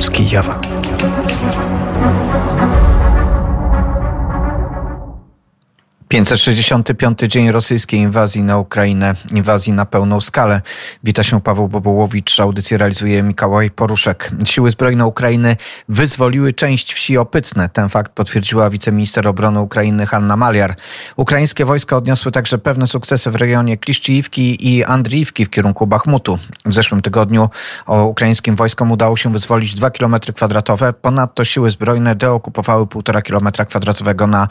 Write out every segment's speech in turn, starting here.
z Kijowa. 565 dzień rosyjskiej inwazji na Ukrainę, inwazji na pełną skalę. Wita się Paweł Bobołowicz, audycję realizuje Mikołaj Poruszek. Siły zbrojne Ukrainy wyzwoliły część wsi Opytne. Ten fakt potwierdziła wiceminister obrony Ukrainy Hanna Maliar. Ukraińskie wojska odniosły także pewne sukcesy w rejonie Kliszczyjówki i Andriiwki w kierunku Bachmutu. W zeszłym tygodniu ukraińskim wojskom udało się wyzwolić 2 km kwadratowe. Ponadto siły zbrojne deokupowały 1,5 km kwadratowego na,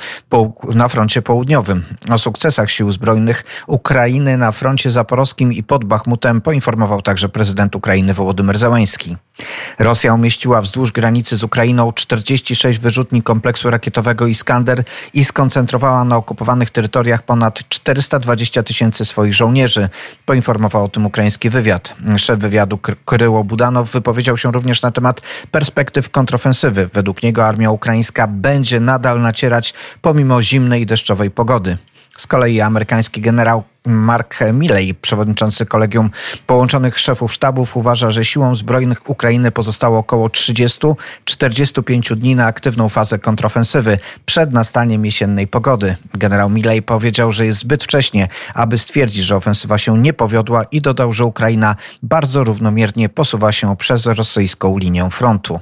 na froncie południowym południowym. O sukcesach sił zbrojnych Ukrainy na froncie zaporowskim i pod Bachmutem poinformował także prezydent Ukrainy Wołodymyr Załański. Rosja umieściła wzdłuż granicy z Ukrainą 46 wyrzutni kompleksu rakietowego Iskander i skoncentrowała na okupowanych terytoriach ponad 420 tysięcy swoich żołnierzy, poinformował o tym ukraiński wywiad. Szef wywiadu Kryło Budanow wypowiedział się również na temat perspektyw kontrofensywy. Według niego armia ukraińska będzie nadal nacierać pomimo zimnej i deszczowej pogody. Z kolei amerykański generał Mark Milley, przewodniczący Kolegium Połączonych Szefów Sztabów, uważa, że siłom zbrojnych Ukrainy pozostało około 30-45 dni na aktywną fazę kontrofensywy przed nastaniem jesiennej pogody. Generał Milley powiedział, że jest zbyt wcześnie, aby stwierdzić, że ofensywa się nie powiodła i dodał, że Ukraina bardzo równomiernie posuwa się przez rosyjską linię frontu.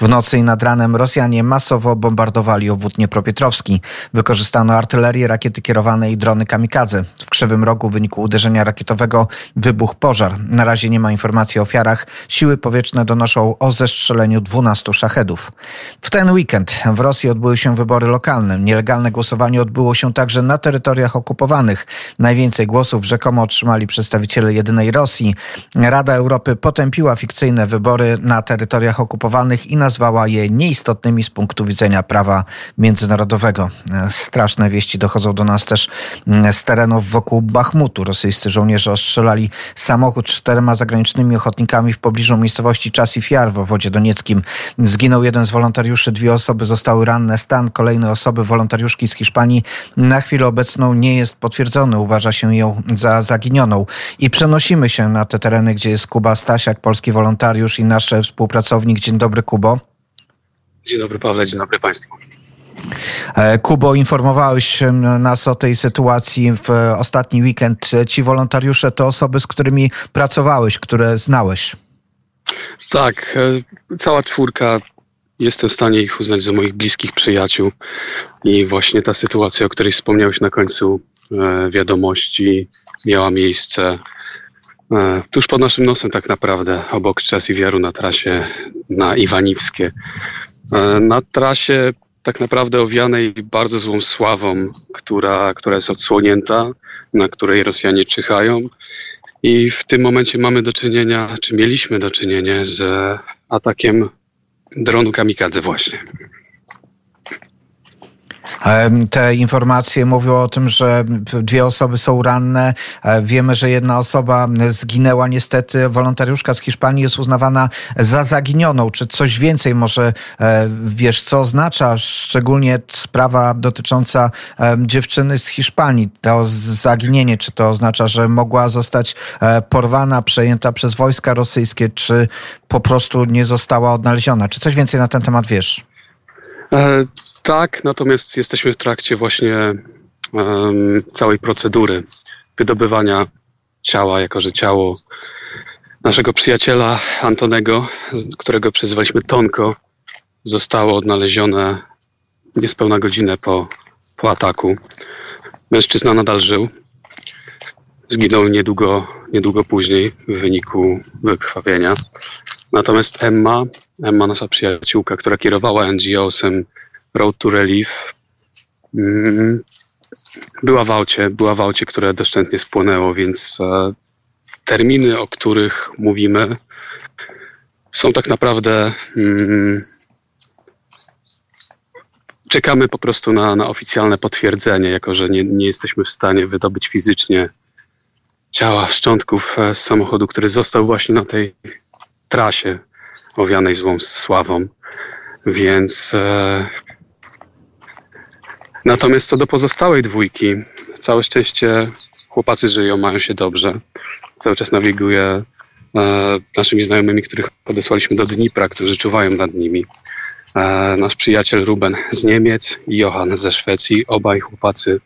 W nocy i nad ranem Rosjanie masowo bombardowali obwód Dniepropietrowski. Wykorzystano artylerię, rakiety kierowane i drony kamikadze. W Krzewym Rogu w wyniku uderzenia rakietowego wybuchł pożar. Na razie nie ma informacji o ofiarach. Siły powietrzne donoszą o zestrzeleniu 12 szachedów. W ten weekend w Rosji odbyły się wybory lokalne. Nielegalne głosowanie odbyło się także na terytoriach okupowanych. Najwięcej głosów rzekomo otrzymali przedstawiciele jedynej Rosji. Rada Europy potępiła fikcyjne wybory na terytoriach okupowanych i nazwała je nieistotnymi z punktu widzenia prawa międzynarodowego. Straszne wieści dochodzą do nas też z terenów wokół Bachmutu. Rosyjscy żołnierze ostrzelali samochód czterema zagranicznymi ochotnikami w pobliżu miejscowości Czasif Jar w wodzie donieckim. Zginął jeden z wolontariuszy, dwie osoby zostały ranne. Stan kolejnej osoby, wolontariuszki z Hiszpanii, na chwilę obecną nie jest potwierdzony. Uważa się ją za zaginioną. I przenosimy się na te tereny, gdzie jest Kuba Stasiak, polski wolontariusz i nasz współpracownik. Dzień dobry dobry, Kubo. Dzień dobry, Pawle, dzień dobry Państwu. E, Kubo, informowałeś nas o tej sytuacji w ostatni weekend. Ci wolontariusze to osoby, z którymi pracowałeś, które znałeś. Tak, e, cała czwórka. Jestem w stanie ich uznać za moich bliskich przyjaciół. I właśnie ta sytuacja, o której wspomniałeś na końcu e, wiadomości, miała miejsce E, tuż pod naszym nosem tak naprawdę, obok Czes i Wiaru na trasie na Iwaniwskie. E, na trasie tak naprawdę owianej bardzo złą sławą, która, która jest odsłonięta, na której Rosjanie czyhają. I w tym momencie mamy do czynienia, czy mieliśmy do czynienia z atakiem dronu kamikadze właśnie. Te informacje mówią o tym, że dwie osoby są ranne. E, wiemy, że jedna osoba zginęła. Niestety wolontariuszka z Hiszpanii jest uznawana za zaginioną. Czy coś więcej może e, wiesz, co oznacza szczególnie sprawa dotycząca dziewczyny z Hiszpanii? To zaginienie, czy to oznacza, że mogła zostać e, porwana, przejęta przez wojska rosyjskie, czy po prostu nie została odnaleziona? Czy coś więcej na ten temat wiesz? E, tak, natomiast jesteśmy w trakcie właśnie um, całej procedury wydobywania ciała, jako że ciało naszego przyjaciela Antonego, którego przezywaliśmy Tonko, zostało odnalezione niespełna godzinę po, po ataku. Mężczyzna nadal żył. Zginął niedługo, niedługo później w wyniku wykrwawienia. Natomiast Emma, Emma, nasza przyjaciółka, która kierowała NGO-sem Road to Relief, mm, była w aucie, była w aucie, które doszczętnie spłonęło, więc e, terminy, o których mówimy, są tak naprawdę. Mm, czekamy po prostu na, na oficjalne potwierdzenie, jako że nie, nie jesteśmy w stanie wydobyć fizycznie ciała, szczątków e, z samochodu, który został właśnie na tej trasie owianej złą sławą. Więc e, natomiast co do pozostałej dwójki, całe szczęście chłopacy żyją, mają się dobrze. Cały czas nawiguje naszymi znajomymi, których podesłaliśmy do Dnipra, którzy czuwają nad nimi. Nasz przyjaciel Ruben z Niemiec i Johan ze Szwecji, obaj chłopacy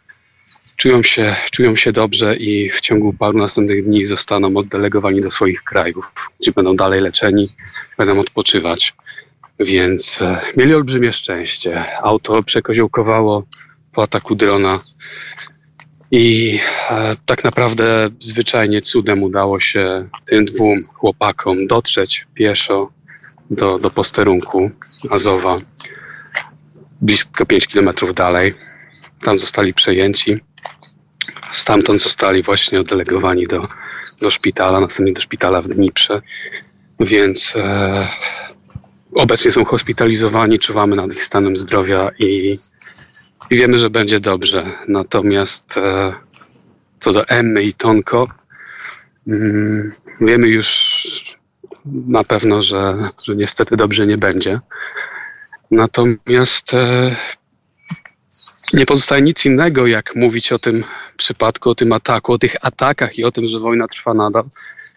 czują się, czują się dobrze i w ciągu paru następnych dni zostaną oddelegowani do swoich krajów, gdzie będą dalej leczeni, będą odpoczywać. Więc e, mieli olbrzymie szczęście. Auto przekoziołkowało po ataku drona i e, tak naprawdę zwyczajnie cudem udało się tym dwóm chłopakom dotrzeć pieszo do, do posterunku Azowa, blisko 5 kilometrów dalej. Tam zostali przejęci. Stamtąd zostali właśnie oddelegowani do, do szpitala, następnie do szpitala w Dniprze. Więc e, obecnie są hospitalizowani, czuwamy nad ich stanem zdrowia i, i wiemy, że będzie dobrze. Natomiast e, co do Emmy i Tonko, mm, wiemy już na pewno, że, że niestety dobrze nie będzie. Natomiast e, nie pozostaje nic innego, jak mówić o tym przypadku, o tym ataku, o tych atakach i o tym, że wojna trwa nadal,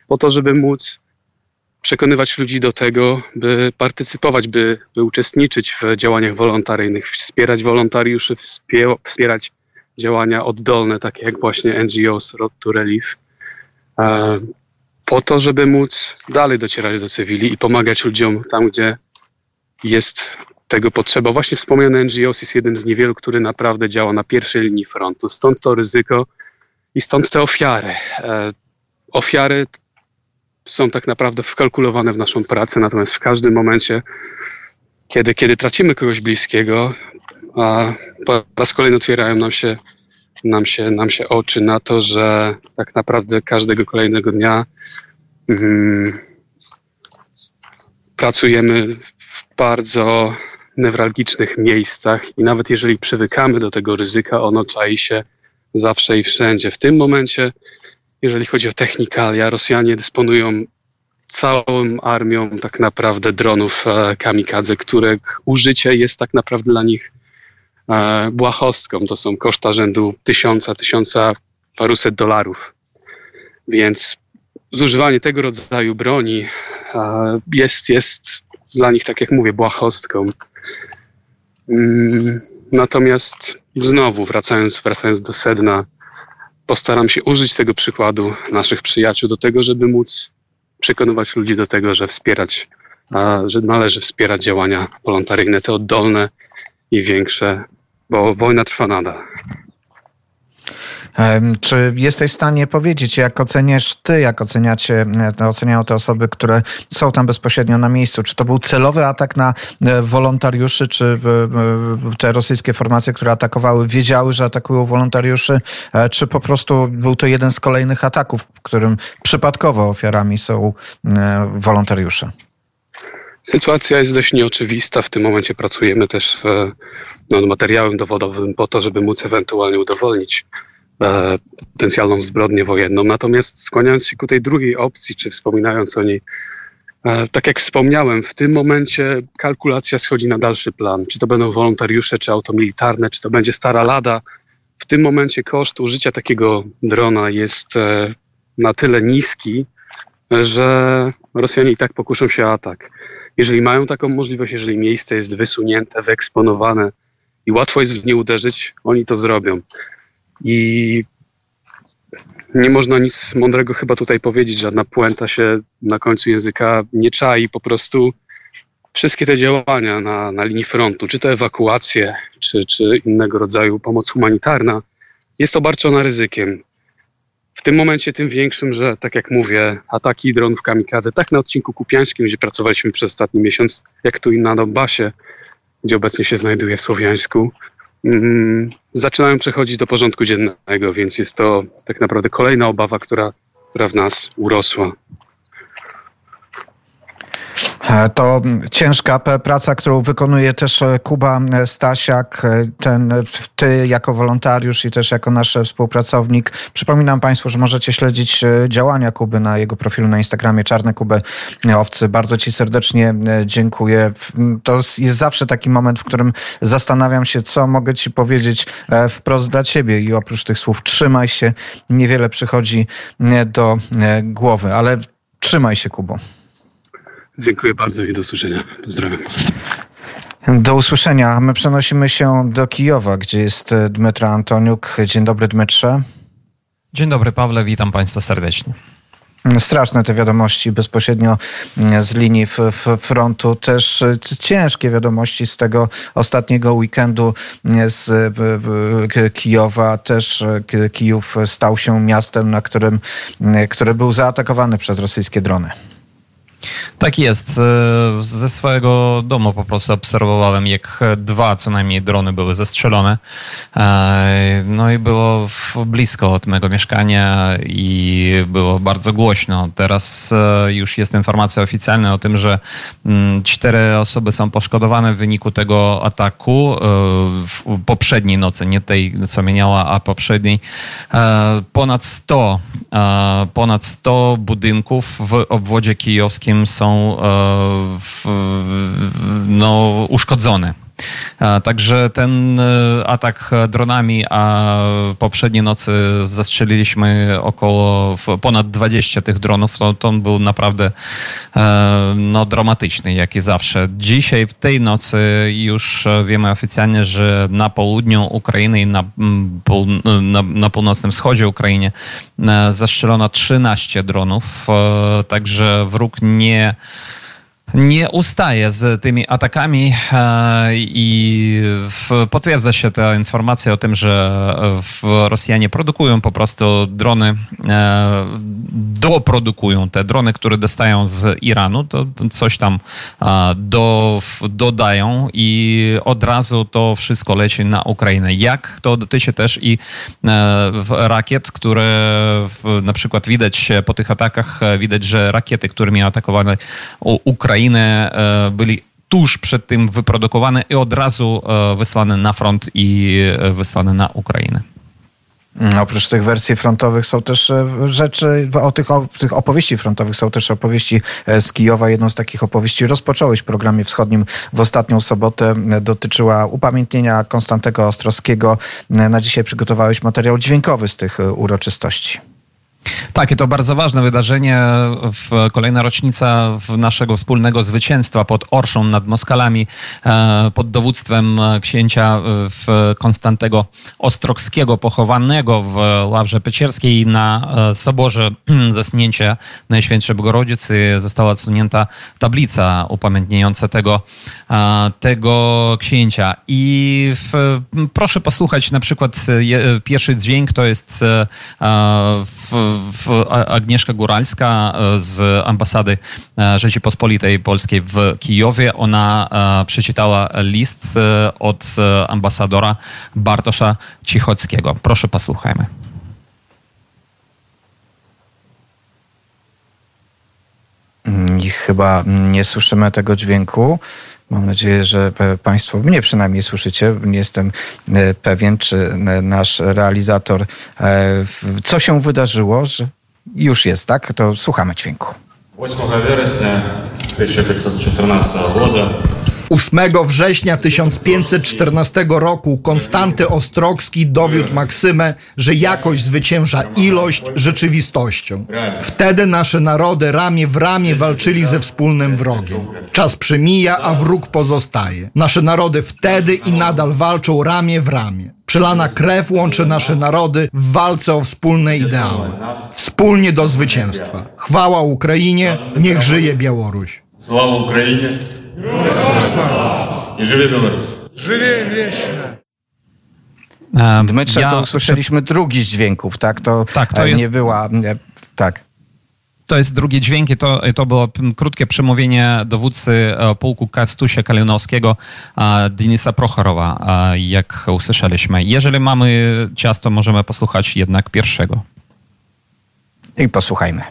po to, żeby móc przekonywać ludzi do tego, by partycypować, by, by uczestniczyć w działaniach wolontaryjnych, wspierać wolontariuszy, wspierać działania oddolne, takie jak właśnie NGOs Road to Relief, e, po to, żeby móc dalej docierać do cywili i pomagać ludziom tam, gdzie jest tego potrzeba. Właśnie wspomniany NGOs jest jednym z niewielu, który naprawdę działa na pierwszej linii frontu. Stąd to ryzyko i stąd te ofiary. E, ofiary są tak naprawdę wkalkulowane w naszą pracę, natomiast w każdym momencie, kiedy, kiedy tracimy kogoś bliskiego, a po raz kolejny otwierają nam się, nam, się, nam się oczy na to, że tak naprawdę każdego kolejnego dnia mm, pracujemy w bardzo newralgicznych miejscach i nawet jeżeli przywykamy do tego ryzyka, ono czai się zawsze i wszędzie. W tym momencie, jeżeli chodzi o technikalia, Rosjanie dysponują całą armią tak naprawdę dronów e, kamikadze, których użycie jest tak naprawdę dla nich e, błahostką. To są koszta rzędu tysiąca, tysiąca paruset dolarów. Więc zużywanie tego rodzaju broni e, jest, jest dla nich, tak jak mówię, błahostką. Mm, natomiast znowu, wracając, wracając do sedna, postaram się użyć tego przykładu naszych przyjaciół do tego, żeby móc przekonywać ludzi do tego, że wspierać, że należy wspierać działania wolontaryjne, te oddolne i większe, bo wojna trwa nadal. Czy jesteś w stanie powiedzieć, jak oceniasz ty, jak oceniacie, e, oceniają te osoby, które są tam bezpośrednio na miejscu? Czy to był celowy atak na e, wolontariuszy, czy e, te rosyjskie formacje, które atakowały, wiedziały, że atakują wolontariuszy, czy po prostu był to jeden z kolejnych ataków, w którym przypadkowo ofiarami są wolontariusze? Sytuacja jest dość nieoczywista. W tym momencie pracujemy też nad materiałem dowodowym po to, żeby móc ewentualnie udowodnić e, potencjalną zbrodnię wojenną. Natomiast skłaniając się ku tej drugiej opcji, czy wspominając o niej, e, tak jak wspomniałem, w tym momencie kalkulacja schodzi na dalszy plan. Czy to będą wolontariusze, czy auto militarne, czy to będzie stara lada. W tym momencie koszt użycia takiego drona jest e, na tyle niski, że Rosjanie i tak pokuszą się o atak. Jeżeli mają taką możliwość, jeżeli miejsce jest wysunięte, wyeksponowane i łatwo jest w nie uderzyć, oni to zrobią. I nie można nic mądrego chyba tutaj powiedzieć, żadna puenta się na końcu języka nie czai, po prostu wszystkie te działania na, na linii frontu, czy to ewakuacje, czy, czy innego rodzaju pomoc humanitarna, jest obarczona ryzykiem. W tym momencie tym większym, że tak jak mówię, ataki dronów kamikadze, tak na odcinku kupiańskim, gdzie pracowaliśmy przez ostatni miesiąc, jak tu i na Donbasie, gdzie obecnie się znajduję w Słowiańsku, zaczynają przechodzić do porządku dziennego, więc jest to tak naprawdę kolejna obawa, która, która w nas urosła. E, to ciężka praca, którą wykonuje też e, Kuba e, Stasiak, ten, ty jako wolontariusz i też jako nasz współpracownik. Przypominam Państwu, że możecie śledzić działania Kuby na jego profilu na Instagramie Czarne Kuby Owcy. Bardzo Ci serdecznie dziękuję. To jest zawsze taki moment, w którym zastanawiam się, co mogę Ci powiedzieć wprost dla Ciebie i oprócz tych słów trzymaj się, niewiele przychodzi do głowy, ale Trzymaj się, Kubo. Dziękuję bardzo i do usłyszenia. Pozdrawiam. Do usłyszenia. My przenosimy się do Kijowa, gdzie jest e, Dmytro Antoniuk. Dzień dobry, Dmytrze. Dzień dobry, Pawle. Witam Państwa serdecznie. Straszne te wiadomości bezpośrednio mm, z linii frontu. Też e, ciężkie wiadomości z tego ostatniego weekendu mm, z Kijowa. Też e, Kijów stał się miastem, na którym, mm, który był zaatakowany przez rosyjskie drony. Tak jest. E, ze swojego domu po prostu obserwowałem, jak dwa co najmniej drony były zestrzelone. E, no i było blisko od mego mieszkania i było bardzo głośno. Teraz e, już jest informacja oficjalna o tym, że mm, cztery osoby są poszkodowane w wyniku tego ataku w poprzedniej nocy, nie tej, co mieniała, a poprzedniej. Ponad 100, ponad 100 budynków w obwodzie kijowskim są e, no, uszkodzone. Także ten e, atak dronami, a poprzedniej nocy zastrzeliliśmy około ponad 20 tych dronów, to, to on był naprawdę e, no, dramatyczny, jak i zawsze. Dzisiaj, w tej nocy już wiemy oficjalnie, że na południu Ukrainy i na, na, na północnym wschodzie Ukrainy zastrzelono 13 dronów, także wróg nie nie ustaje z tymi atakami e, i potwierdza się ta informacja o tym, że Rosjanie produkują po prostu drony, e, doprodukują te drony, które dostają z Iranu, to coś tam do, dodają i od razu to wszystko leci na Ukrainę. Jak to dotyczy też i e, rakiet, które na przykład widać po tych atakach, widać, że rakiety, którymi atakowano Ukrainę, Ukrainy e, byli tuż przed tym wyprodukowane i od razu e, wysłane na front i e, wysłane na Ukrainę. Mm, oprócz tych wersji frontowych są też rzeczy, o tych, o tych opowieści frontowych są też opowieści z Kijowa. Jedną z takich opowieści rozpocząłeś w programie wschodnim w ostatnią sobotę. Dotyczyła upamiętnienia Konstantego Ostrowskiego. Na dzisiaj przygotowałeś materiał dźwiękowy z tych uroczystości. Tak, i to bardzo ważne wydarzenie, w, kolejna rocznica naszego wspólnego zwycięstwa pod Orszą nad Moskalami e, pod dowództwem księcia e, Konstantego Ostrogskiego pochowanego w Ławrze Pecierskiej na e, Soborze Zasnięcia Najświętszej Bogorodzicy została odsunięta tablica upamiętniająca tego, tego księcia. I w, proszę posłuchać na przykład pierwszy dźwięk to jest w Agnieszka Góralska e, z ambasady e, Rzeczypospolitej Polskiej w Kijowie. Ona e, przeczytała list od ambasadora Bartosza Cichockiego. Proszę posłuchajmy. I chyba nie słyszymy tego dźwięku. Mam nadzieję, że Państwo mnie przynajmniej słyszycie. Nie jestem e, pewien, czy nasz realizator, e, co się wydarzyło, że już jest, tak? To słuchamy dźwięku. 8 września 1514 roku 8 września 1514 roku Konstanty Ostrogski dowiódł Maksymę, że jakość zwycięża ilość rzeczywistością. Wtedy nasze narody ramię w ramię walczyli ze wspólnym wrogiem. Czas przemija, a wróg pozostaje. Nasze narody wtedy i nadal walczą ramię w ramię. Przelana krew łączy nasze narody w walce o wspólne ideały. Wspólnie do zwycięstwa. Chwała Ukrainie, niech żyje Białoruś. Sława Ukrainie! I żywie Białoruś. Żywie wieśne. Dmytrze, ja... to usłyszeliśmy drugi z dźwięków, tak? To, tak, to e, jest... nie była... Tak. To jest drugie dźwięki, to, to było krótkie przemówienie dowódcy e, pułku Kastusia Kalinowskiego, Denisa Prochorowa, jak usłyszeliśmy. Jeżeli mamy czas, to możemy posłuchać jednak pierwszego. I posłuchajmy.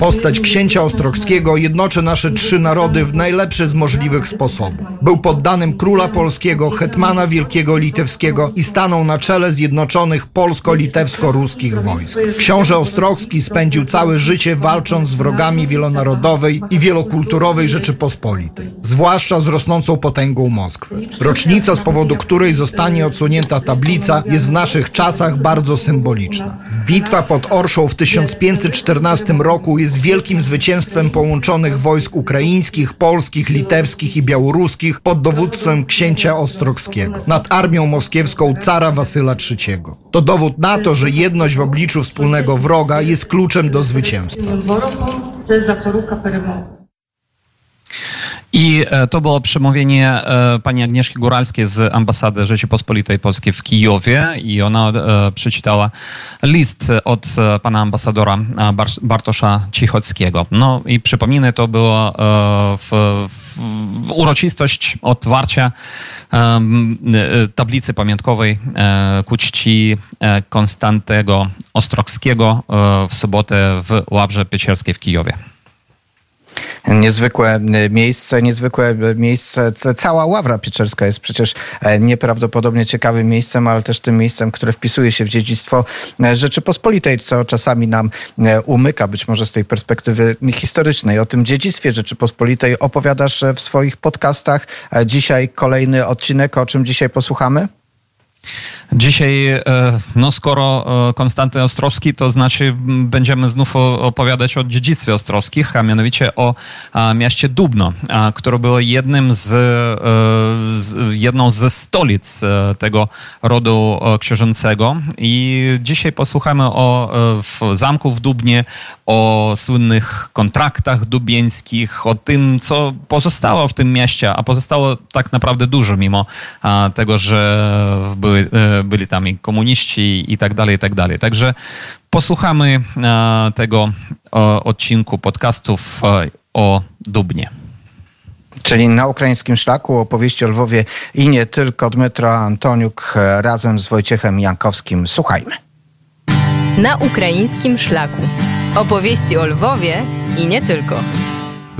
Postać księcia Ostrogskiego jednoczy nasze trzy narody w najlepszy z możliwych sposobów. Był poddanym króla polskiego, hetmana wielkiego litewskiego i stanął na czele zjednoczonych polsko-litewsko-ruskich wojsk. Książę Ostrogski spędził całe życie walcząc z wrogami wielonarodowej i wielokulturowej Rzeczypospolitej, zwłaszcza z rosnącą potęgą Moskwy. Rocznica, z powodu której zostanie odsunięta tablica, jest w naszych czasach bardzo symboliczna. Bitwa pod Orszą w 1514 roku jest wielkim zwycięstwem połączonych wojsk ukraińskich, polskich, litewskich i białoruskich pod dowództwem księcia Ostrogskiego nad armią moskiewską cara Wasyla III. To dowód na to, że jedność w obliczu wspólnego wroga jest kluczem do zwycięstwa. I e, to było przemówienie e, pani Agnieszki Góralskiej z ambasady Rzeczypospolitej Polskiej w Kijowie i ona e, przeczytała list od pana ambasadora Bartosza Cichockiego. No i przypomnę, to było w, w uroczystość otwarcia tablicy pamiątkowej ku czci Konstantego Ostrogskiego w sobotę w Ławrze Piecierskiej w Kijowie niezwykłe e, miejsce, niezwykłe e, miejsce. Cała Ławra Pieczerska jest przecież e, nieprawdopodobnie ciekawym miejscem, ale też tym miejscem, które wpisuje się w dziedzictwo Rzeczypospolitej, co czasami nam umyka, być może z tej perspektywy historycznej. O tym dziedzictwie Rzeczypospolitej opowiadasz w swoich podcastach. Dzisiaj kolejny odcinek, o czym dzisiaj posłuchamy? Dzisiaj, e, no skoro e, Konstanty Ostrowski, to znaczy będziemy znów opowiadać o dziedzictwie ostrowskich, a mianowicie o mieście Dubno, które było jednym z, e, jedną ze stolic tego rodu książęcego. I dzisiaj posłuchamy o zamku w Dubnie, o słynnych kontraktach dubieńskich, o tym, co pozostało w tym mieście, a pozostało tak naprawdę dużo, mimo tego, że były byli tam i komuniści i tak dalej, i tak dalej. Także posłuchamy e, tego odcinku podcastów e, o Dubnie. Czyli na ukraińskim szlaku opowieści o Lwowie i nie tylko Dmytro Antoniuk e, razem z Wojciechem Jankowskim. Słuchajmy. Na ukraińskim szlaku. Opowieści o Lwowie i nie tylko.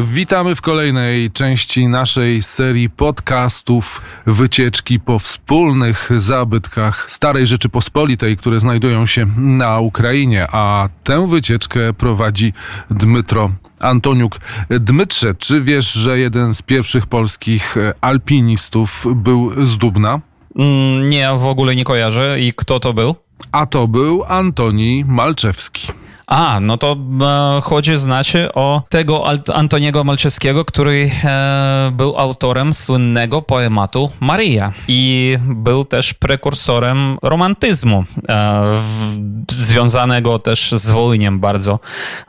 Witamy w kolejnej części naszej serii podcastów Wycieczki po wspólnych zabytkach Starej Rzeczypospolitej, które znajdują się na Ukrainie, a tę wycieczkę prowadzi Dmytro Antoniuk. Dmytrze, czy wiesz, że jeden z pierwszych polskich alpinistów był z Dubna? Mm, nie, w ogóle nie kojarzę. I kto to był? A to był Antoni Malczewski. A, no to e, chodzi znaczy o tego Antoniego Malczewskiego, który e, był autorem słynnego poematu Maria i był też prekursorem romantyzmu, e, w, związanego też z Wolyniem bardzo,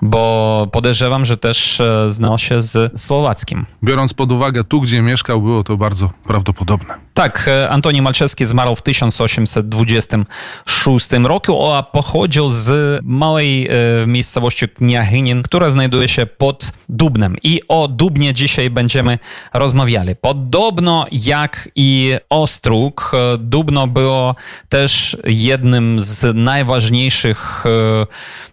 bo podejrzewam, że też e, znał się z słowackim. Biorąc pod uwagę tu, gdzie mieszkał, było to bardzo prawdopodobne. Tak, e, Antoni Malczewski zmarł w 1826 roku, a pochodził z małej e, w miejscowości Kniachinin, która znajduje się pod Dubnem. I o Dubnie dzisiaj będziemy rozmawiali. Podobno jak i Ostróg, Dubno było też jednym z najważniejszych e,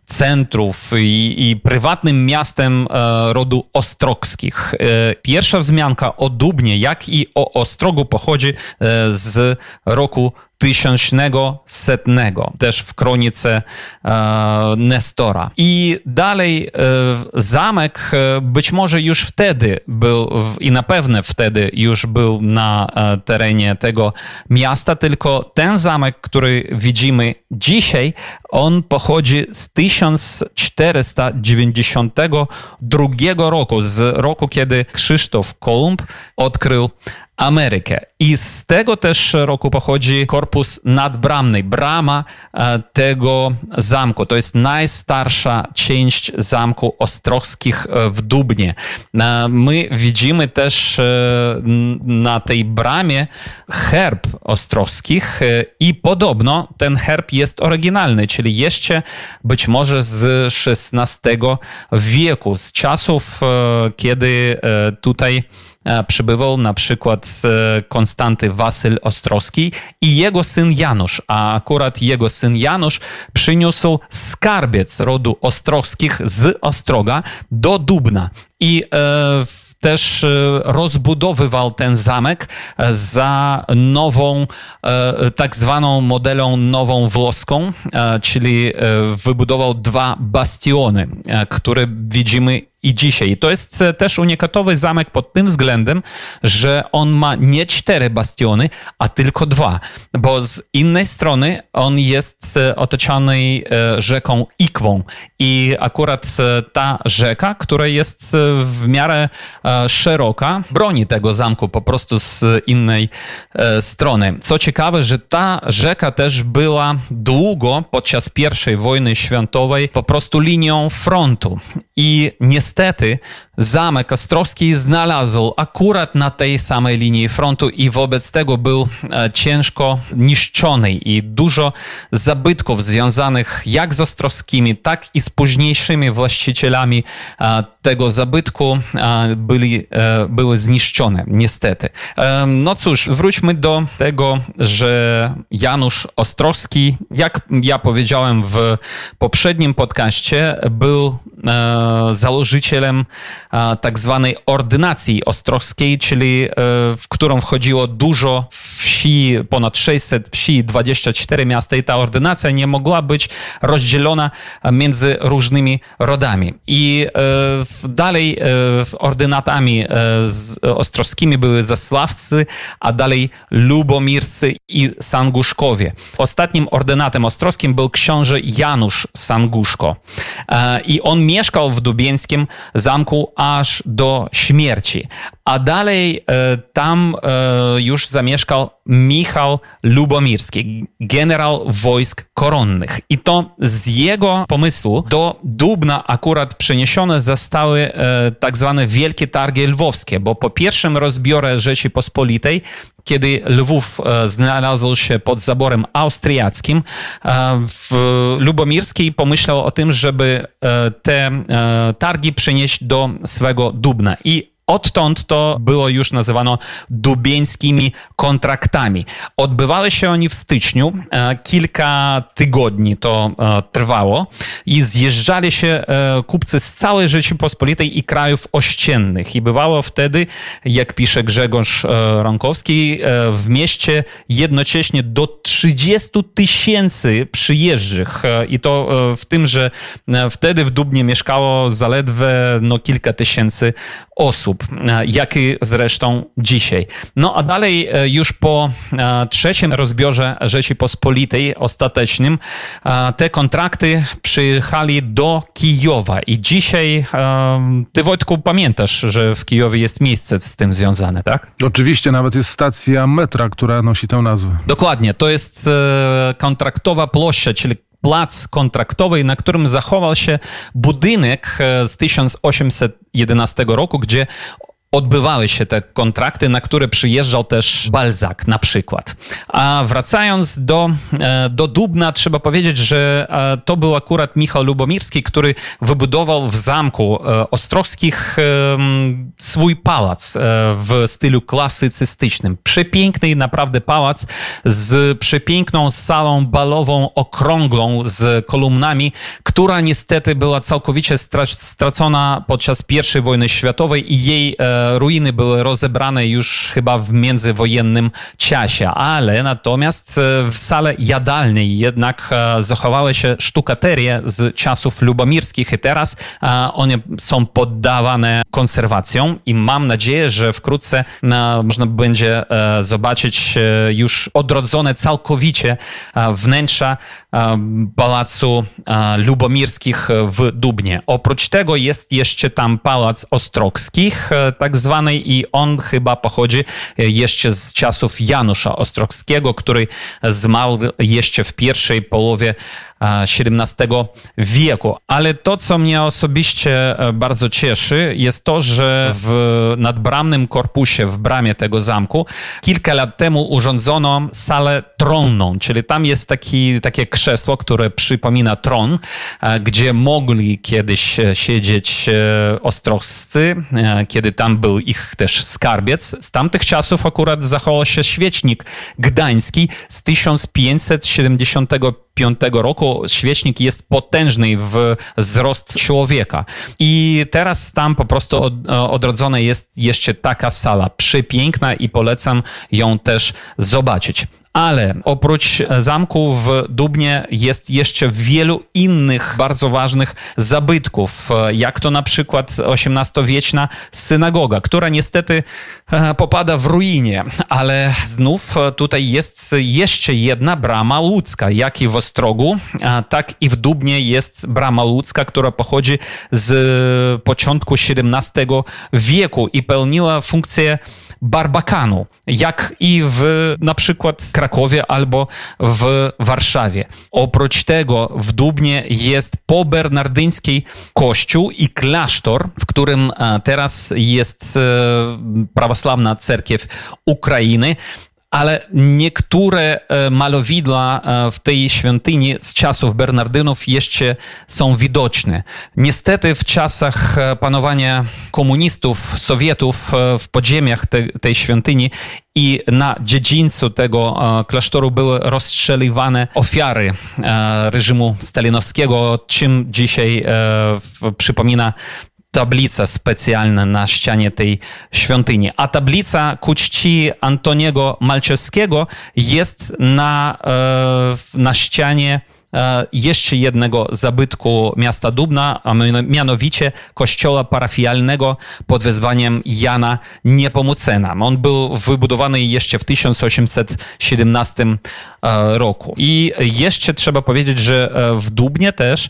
centrów i, i, prywatnym miastem e, rodu Ostrogskich. E, pierwsza wzmianka o Dubnie, jak i o Ostrogu pochodzi e, z roku tysiącznego setnego, też w kronice e, Nestora. I dalej e, zamek e, być może już wtedy był i na pewno wtedy już był na e, terenie tego miasta, tylko ten zamek, który widzimy dzisiaj, on pochodzi z 1492 roku, z roku, kiedy Krzysztof Kolumb odkrył Amerykę. I z tego też roku pochodzi korpus nadbramny, brama e, tego zamku. To jest najstarsza część zamku Ostrowskich e, w Dubnie. E, my widzimy też na tej bramie herb Ostrowskich i podobno ten herb jest oryginalny, czyli jeszcze być może z XVI wieku, z czasów, kiedy tutaj przybywał na przykład e, Konstanty Wasyl Ostrowski i jego syn Janusz, a akurat jego syn Janusz przyniósł skarbiec rodu Ostrowskich z Ostroga do Dubna. I e, też e, rozbudowywał ten zamek e, za nową, e, tak zwaną modelą nową włoską, czyli wybudował dwa bastiony, które widzimy i dzisiaj. To jest też unikatowy zamek pod tym względem, że on ma nie cztery bastiony, a tylko dwa, bo z innej strony on jest otoczony rzeką Ikwą i akurat ta rzeka, która jest w miarę szeroka, broni tego zamku po prostu z innej strony. Co ciekawe, że ta rzeka też była długo podczas I wojny światowej po prostu linią frontu i niestety zamek Ostrowski znalazł akurat na tej samej linii frontu i wobec tego był e, ciężko niszczony i dużo zabytków związanych jak z Ostrowskimi, tak i z późniejszymi właścicielami e, tego zabytku e, byli, były zniszczone, niestety. No cóż, wróćmy do tego, że Janusz Ostrowski, jak ja powiedziałem w poprzednim podcaście, był założycielem tak zwanej ordynacji ostrowskiej, czyli e, w którą wchodziło dużo wsi, ponad 600 wsi, 24 miasta i ta ordynacja nie mogła być rozdzielona między różnymi rodami. I e, dalej e, ordynatami ostrowskimi były Zasławcy, a dalej Lubomirscy i Sanguszkowie. Ostatnim ordynatem ostrowskim był książę Janusz Sanguszko. I on mieszkał w Dubieńskim zamku aż do śmierci. A dalej e, tam e, już zamieszkał Michał Lubomirski, generał wojsk koronnych. I to z jego pomysłu do Dubna akurat przeniesione zostały e, tak zwane Wielkie Targi Lwowskie, bo po pierwszym rozbiorze Rzeczypospolitej kiedy Lwów znalazł się pod zaborem austriackim, Lubomirski pomyślał o tym, żeby te targi przenieść do swego Dubna. I Odtąd to było już nazywano dubieńskimi kontraktami. Odbywały się oni w styczniu, e, kilka tygodni to e, trwało i zjeżdżali się e, kupcy z całej Rzeczypospolitej i krajów ościennych. I bywało wtedy, jak pisze Grzegorz Ronkowski, w mieście jednocześnie do 30 tysięcy przyjeżdżych. I to w tym, że wtedy w Dubnie mieszkało zaledwie no, kilka tysięcy osób osób, e, jak i zresztą dzisiaj. No a dalej e, już po e, trzecim rozbiorze Rzeczypospolitej ostatecznym te kontrakty przyjechali do Kijowa i dzisiaj ty Wojtku pamiętasz, że w Kijowie jest miejsce z tym związane, tak? Oczywiście, nawet jest stacja metra, która nosi tę nazwę. Dokładnie, to jest kontraktowa plościa, czyli plac kontraktowy, na którym zachował się budynek z 1811 roku, gdzie odbywały się te kontrakty, na które przyjeżdżał też Balzac na przykład. A wracając do, e, do Dubna, trzeba powiedzieć, że e, to był akurat Michał Lubomirski, który wybudował w zamku e, ostrowskich swój pałac w stylu klasycystycznym. Przepiękny naprawdę pałac z przepiękną salą balową, okrągłą, z kolumnami, która niestety była całkowicie stracona podczas I wojny światowej i jej ruiny były rozebrane już chyba w międzywojennym czasie, ale natomiast e, w sale jadalnej jednak e, zachowały się sztukaterie z czasów lubomirskich i teraz e, one są poddawane konserwacją i mam nadzieję, że wkrótce można będzie zobaczyć już odrodzone całkowicie wnętrza Pałacu Lubomirskich w Dubnie. Oprócz tego jest jeszcze tam Pałac Ostrogskich, tak tak zwanej i on chyba pochodzi e, jeszcze z czasów Janusza Ostrowskiego, który zmarł jeszcze w pierwszej połowie XVII wieku. Ale to, co mnie osobiście e, bardzo cieszy, jest to, że w nadbramnym korpusie, w bramie tego zamku, kilka lat temu urządzono salę tronną, czyli tam jest taki, takie krzesło, które przypomina tron, e, gdzie mogli kiedyś e, siedzieć ostrowscy, kiedy tam był ich też skarbiec. Z tamtych czasów akurat zachował się świecznik gdański z 1575 roku świecznik jest potężny w wzrost człowieka. I teraz tam po prostu od, odrodzona jest jeszcze taka sala przepiękna i polecam ją też zobaczyć. Ale oprócz zamku w Dubnie jest jeszcze wielu innych bardzo ważnych zabytków, jak to na przykład XVIII-wieczna synagoga, która niestety e, popada w ruinie, ale znów tutaj jest jeszcze jedna brama ludzka, jak i w Ostrogu, tak i w Dubnie jest brama ludzka, która pochodzi z początku XVII wieku i pełniła funkcję barbakanu, jak i w na przykład albo w Warszawie. Oprócz tego w Dubnie jest pobernardyński kościół i klasztor, w którym e, teraz jest e, prawosławna cerkiew Ukrainy ale niektóre e, malowidła e, w tej świątyni z czasów Bernardynów jeszcze są widoczne. Niestety w czasach e, panowania komunistów, Sowietów w podziemiach te, tej świątyni i na dziedzińcu tego klasztoru były rozstrzeliwane ofiary reżimu stalinowskiego, czym dzisiaj przypomina tablica specjalna na ścianie tej świątyni. A tablica ku czci Antoniego Malczewskiego jest na, e, na ścianie jeszcze jednego zabytku miasta Dubna, a mianowicie kościoła parafialnego pod wezwaniem Jana Niepomucena. On był wybudowany jeszcze w 1817 e, roku. I jeszcze trzeba powiedzieć, że e, w Dubnie też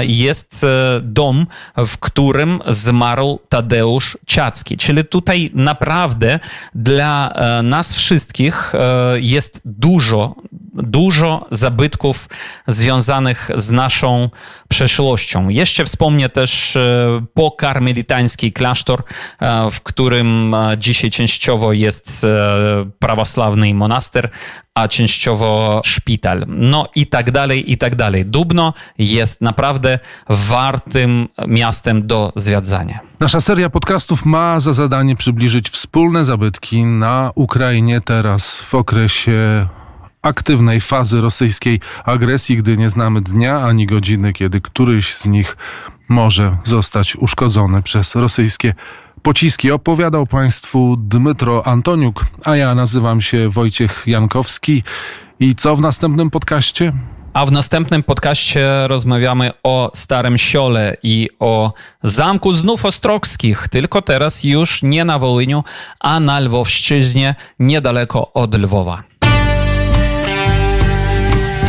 jest dom, w którym zmarł Tadeusz Ciacki. Czyli tutaj naprawdę dla nas wszystkich jest dużo, dużo zabytków związanych z naszą przeszłością. Jeszcze wspomnę też e, pokarmelitański klasztor, e, w którym e, dzisiaj częściowo jest prawosławny monaster, a częściowo szpital. No i tak dalej, i tak dalej. Dubno jest naprawdę wartym miastem do zwiedzania. Nasza seria podcastów ma za zadanie przybliżyć wspólne zabytki na Ukrainie teraz w okresie aktywnej fazy rosyjskiej agresji, gdy nie znamy dnia ani godziny, kiedy któryś z nich może zostać uszkodzony przez rosyjskie pociski. Opowiadał Państwu Dmytro Antoniuk, a ja nazywam się Wojciech Jankowski. I co w następnym podcaście? A w następnym podcaście rozmawiamy o Starym Siole i o Zamku Znów Ostrogskich, tylko teraz już nie na Wołyniu, a na Lwowszczyźnie, niedaleko od Lwowa.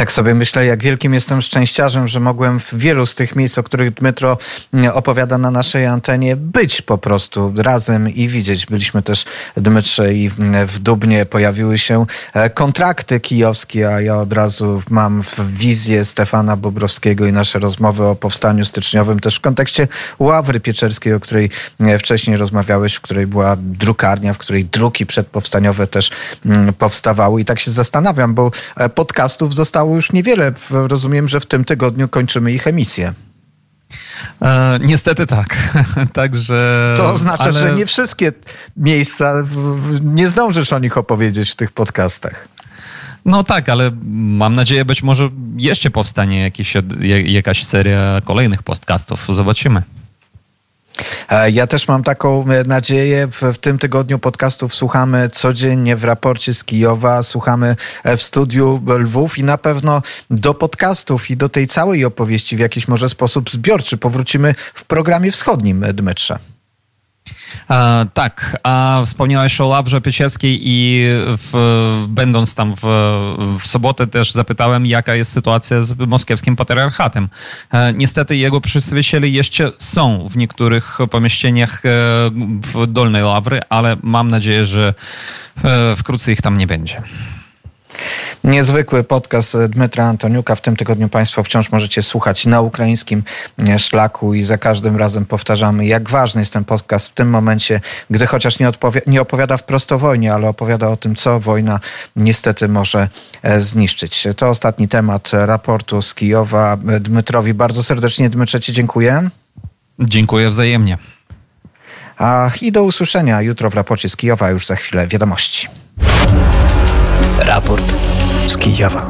Tak sobie myślę, jak wielkim jestem szczęściarzem, że mogłem w wielu z tych miejsc, o których Dmytro mm, opowiada na naszej antenie, być po prostu razem i widzieć. Byliśmy też, Dmytrze, i w Dubnie pojawiły się e, kontrakty kijowskie, a ja od razu mam wizję Stefana Bobrowskiego i nasze rozmowy o powstaniu styczniowym, też w kontekście Ławry Pieczerskiej, o której e, wcześniej rozmawiałeś, w której była drukarnia, w której druki przedpowstaniowe też mm, powstawały. I tak się zastanawiam, bo e, podcastów zostało zostało już niewiele. Rozumiem, że w tym tygodniu kończymy ich emisję. E, niestety tak. Także. To oznacza, ale... że nie wszystkie miejsca, nie zdążysz o nich opowiedzieć w tych podcastach. No tak, ale mam nadzieję, być może jeszcze powstanie jakiś, jakaś seria kolejnych podcastów. Zobaczymy. E, ja też mam taką e, nadzieję. W, tym tygodniu podcastów słuchamy codziennie w raporcie z Kijowa, słuchamy e, w studiu Lwów i na pewno do podcastów i do tej całej opowieści w jakiś może sposób zbiorczy powrócimy w programie wschodnim, Dmytrze. E, tak, a wspomniałeś o Ławrze Piecierskiej i w, będąc tam w, w sobotę też zapytałem, jaka jest sytuacja z moskiewskim patriarchatem. E, niestety jego przedstawiciele jeszcze są w niektórych pomieszczeniach e, w Dolnej Ławry, ale mam nadzieję, że wkrótce ich tam nie będzie. Niezwykły podcast Dmytra Antoniuka. W tym tygodniu Państwo wciąż możecie słuchać na ukraińskim szlaku i za każdym razem powtarzamy, jak ważny jest ten podcast w tym momencie, gdy chociaż nie, nie opowiada wprost o wojnie, ale opowiada o tym, co wojna niestety może e, zniszczyć. To ostatni temat raportu z Kijowa. Dmytrowi bardzo serdecznie, Dmytrze, Ci dziękuję. Dziękuję wzajemnie. A i do usłyszenia jutro w raporcie z Kijowa, już za chwilę wiadomości. raport z Kijowa.